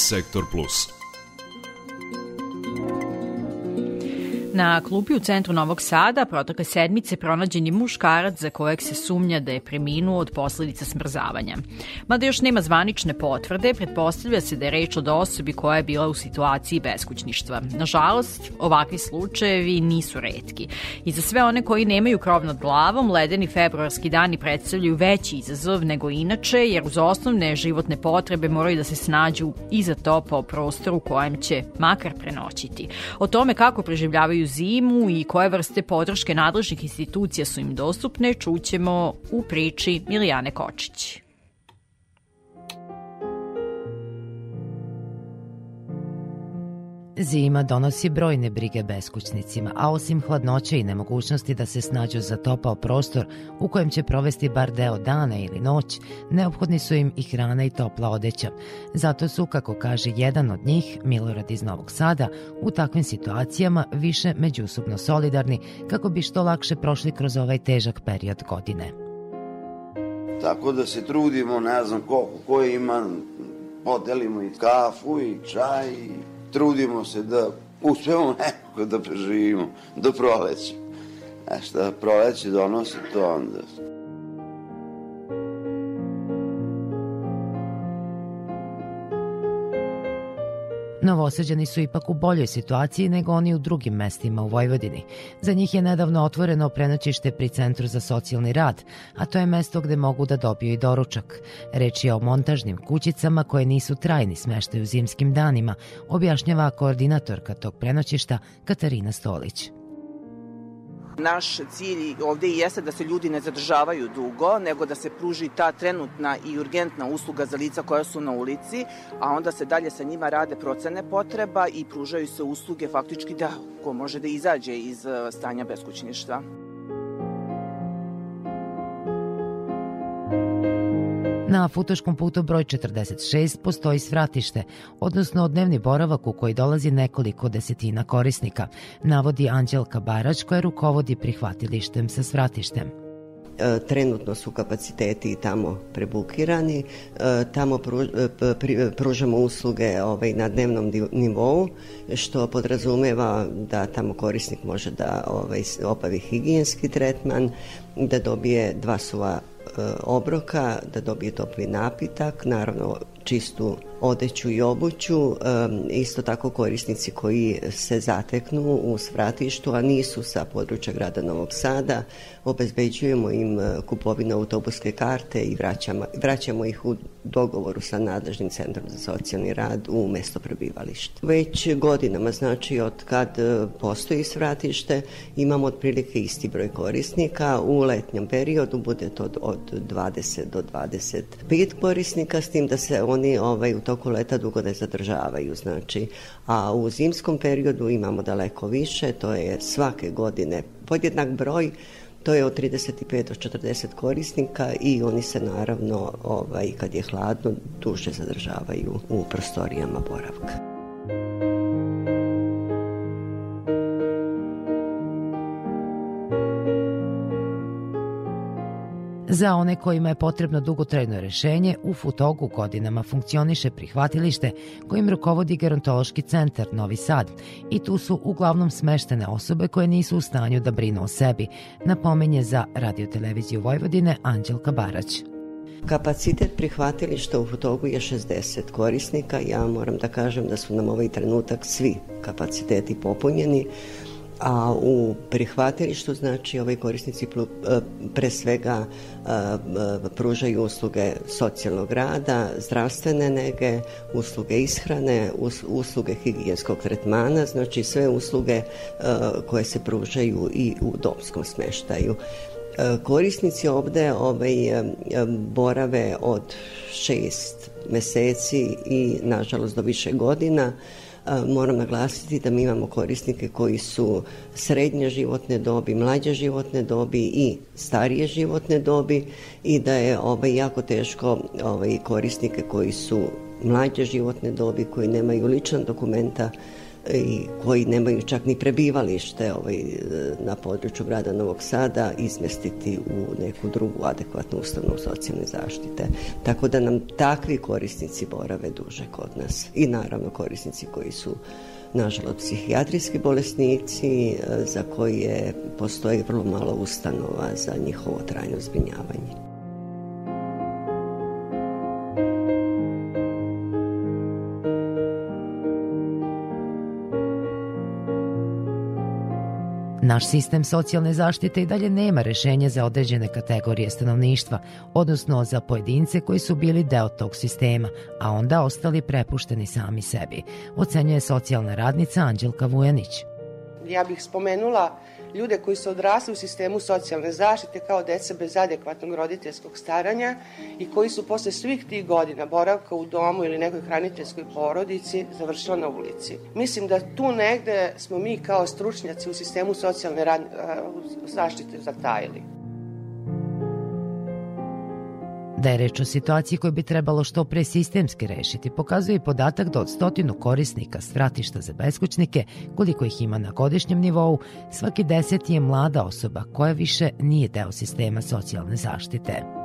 Sector Plus Na klupi u centru Novog Sada protokle sedmice pronađen je muškarac za kojeg se sumnja da je preminuo od posledica smrzavanja. Mada još nema zvanične potvrde, pretpostavlja se da je reč od osobi koja je bila u situaciji beskućništva. Nažalost, ovakvi slučajevi nisu redki. I za sve one koji nemaju krov nad glavom, ledeni februarski dani predstavljaju veći izazov nego inače, jer uz osnovne životne potrebe moraju da se snađu i za to po prostoru u kojem će makar prenoćiti. O tome kako preživljavaju zimu i koje vrste podrške nadležnih institucija su im dostupne, čućemo u priči Milijane Kočići. Zima donosi brojne brige beskućnicima, a osim hladnoće i nemogućnosti da se snađu za topao prostor u kojem će provesti bar deo dana ili noć, neophodni su im i hrana i topla odeća. Zato su, kako kaže jedan od njih, Milorad iz Novog Sada, u takvim situacijama više međusobno solidarni kako bi što lakše prošli kroz ovaj težak period godine. Tako da se trudimo, ne znam koliko, ko ima, podelimo i kafu i čaj i trudimo se da uspemo nekako da preživimo, do proleća. A e šta proleće donosi, to onda... Novoseđani su ipak u boljoj situaciji nego oni u drugim mestima u Vojvodini. Za njih je nedavno otvoreno prenoćište pri Centru za socijalni rad, a to je mesto gde mogu da dobiju i doručak. Reč je o montažnim kućicama koje nisu trajni smeštaj u zimskim danima, objašnjava koordinatorka tog prenoćišta Katarina Stolić. Naš cilj ovde i jeste da se ljudi ne zadržavaju dugo, nego da se pruži ta trenutna i urgentna usluga za lica koja su na ulici, a onda se dalje sa njima rade procene potreba i pružaju se usluge faktički da ko može da izađe iz eh, stanja beskućništva. Na Futoškom putu broj 46 postoji svratište, odnosno dnevni boravak u koji dolazi nekoliko desetina korisnika, navodi Anđelka Barać koja rukovodi prihvatilištem sa svratištem e, trenutno su kapaciteti tamo prebukirani, e, tamo e, pružamo usluge ovaj, na dnevnom nivou, što podrazumeva da tamo korisnik može da ovaj, obavi higijenski tretman, da dobije dva suva E, obroka, da dobije topli napitak, naravno čistu odeću i obuću, e, isto tako korisnici koji se zateknu u svratištu, a nisu sa područja grada Novog Sada, obezbeđujemo im e, kupovinu autobuske karte i vraćamo, vraćamo ih u dogovoru sa nadležnim centrom za socijalni rad u mesto prebivališta. Već godinama, znači od kad postoji svratište, imamo otprilike isti broj korisnika, u letnjem periodu bude to od od 20 do 25 korisnika, s tim da se oni ovaj, u toku leta dugo ne zadržavaju. Znači, a u zimskom periodu imamo daleko više, to je svake godine podjednak broj, To je od 35 do 40 korisnika i oni se naravno, ovaj, kad je hladno, duže zadržavaju u prostorijama boravka. Za one kojima je potrebno dugotrajno rešenje, u Futogu godinama funkcioniše prihvatilište kojim rukovodi Gerontološki centar Novi Sad i tu su uglavnom smeštene osobe koje nisu u stanju da brinu o sebi, napomenje za radioteleviziju Vojvodine Anđelka Barać. Kapacitet prihvatilišta u Futogu je 60 korisnika. Ja moram da kažem da su nam ovaj trenutak svi kapaciteti popunjeni a u prihvatilištu znači ovi korisnici e, pre svega e, e, pružaju usluge socijalnog rada, zdravstvene nege, usluge ishrane, usluge higijenskog tretmana, znači sve usluge koje se pružaju i u domskom smeštaju. Korisnici ovde ovaj, borave od šest meseci i nažalost do više godina moram naglasiti da mi imamo korisnike koji su srednje životne dobi, mlađe životne dobi i starije životne dobi i da je ovaj, jako teško ovaj, korisnike koji su mlađe životne dobi, koji nemaju ličan dokumenta i koji nemaju čak ni prebivalište ovaj, e, na području grada Novog Sada izmestiti u neku drugu adekvatnu ustanovu socijalne zaštite. Tako da nam takvi korisnici borave duže kod nas i naravno korisnici koji su nažalost psihijatrijski bolesnici e, za koje postoji vrlo malo ustanova za njihovo trajno zbrinjavanje. Naš sistem socijalne zaštite i dalje nema rešenje za određene kategorije stanovništva, odnosno za pojedince koji su bili deo tog sistema, a onda ostali prepušteni sami sebi, ocenjuje socijalna radnica Anđelka Vujanić ja bih spomenula ljude koji su odrasli u sistemu socijalne zaštite kao dece bez adekvatnog roditeljskog staranja i koji su posle svih tih godina boravka u domu ili nekoj hraniteljskoj porodici završila na ulici. Mislim da tu negde smo mi kao stručnjaci u sistemu socijalne zaštite zatajili. Da je reč o situaciji koju bi trebalo što pre sistemski rešiti, pokazuje i podatak da od stotinu korisnika stratišta za beskućnike, koliko ih ima na godišnjem nivou, svaki deseti je mlada osoba koja više nije deo sistema socijalne zaštite.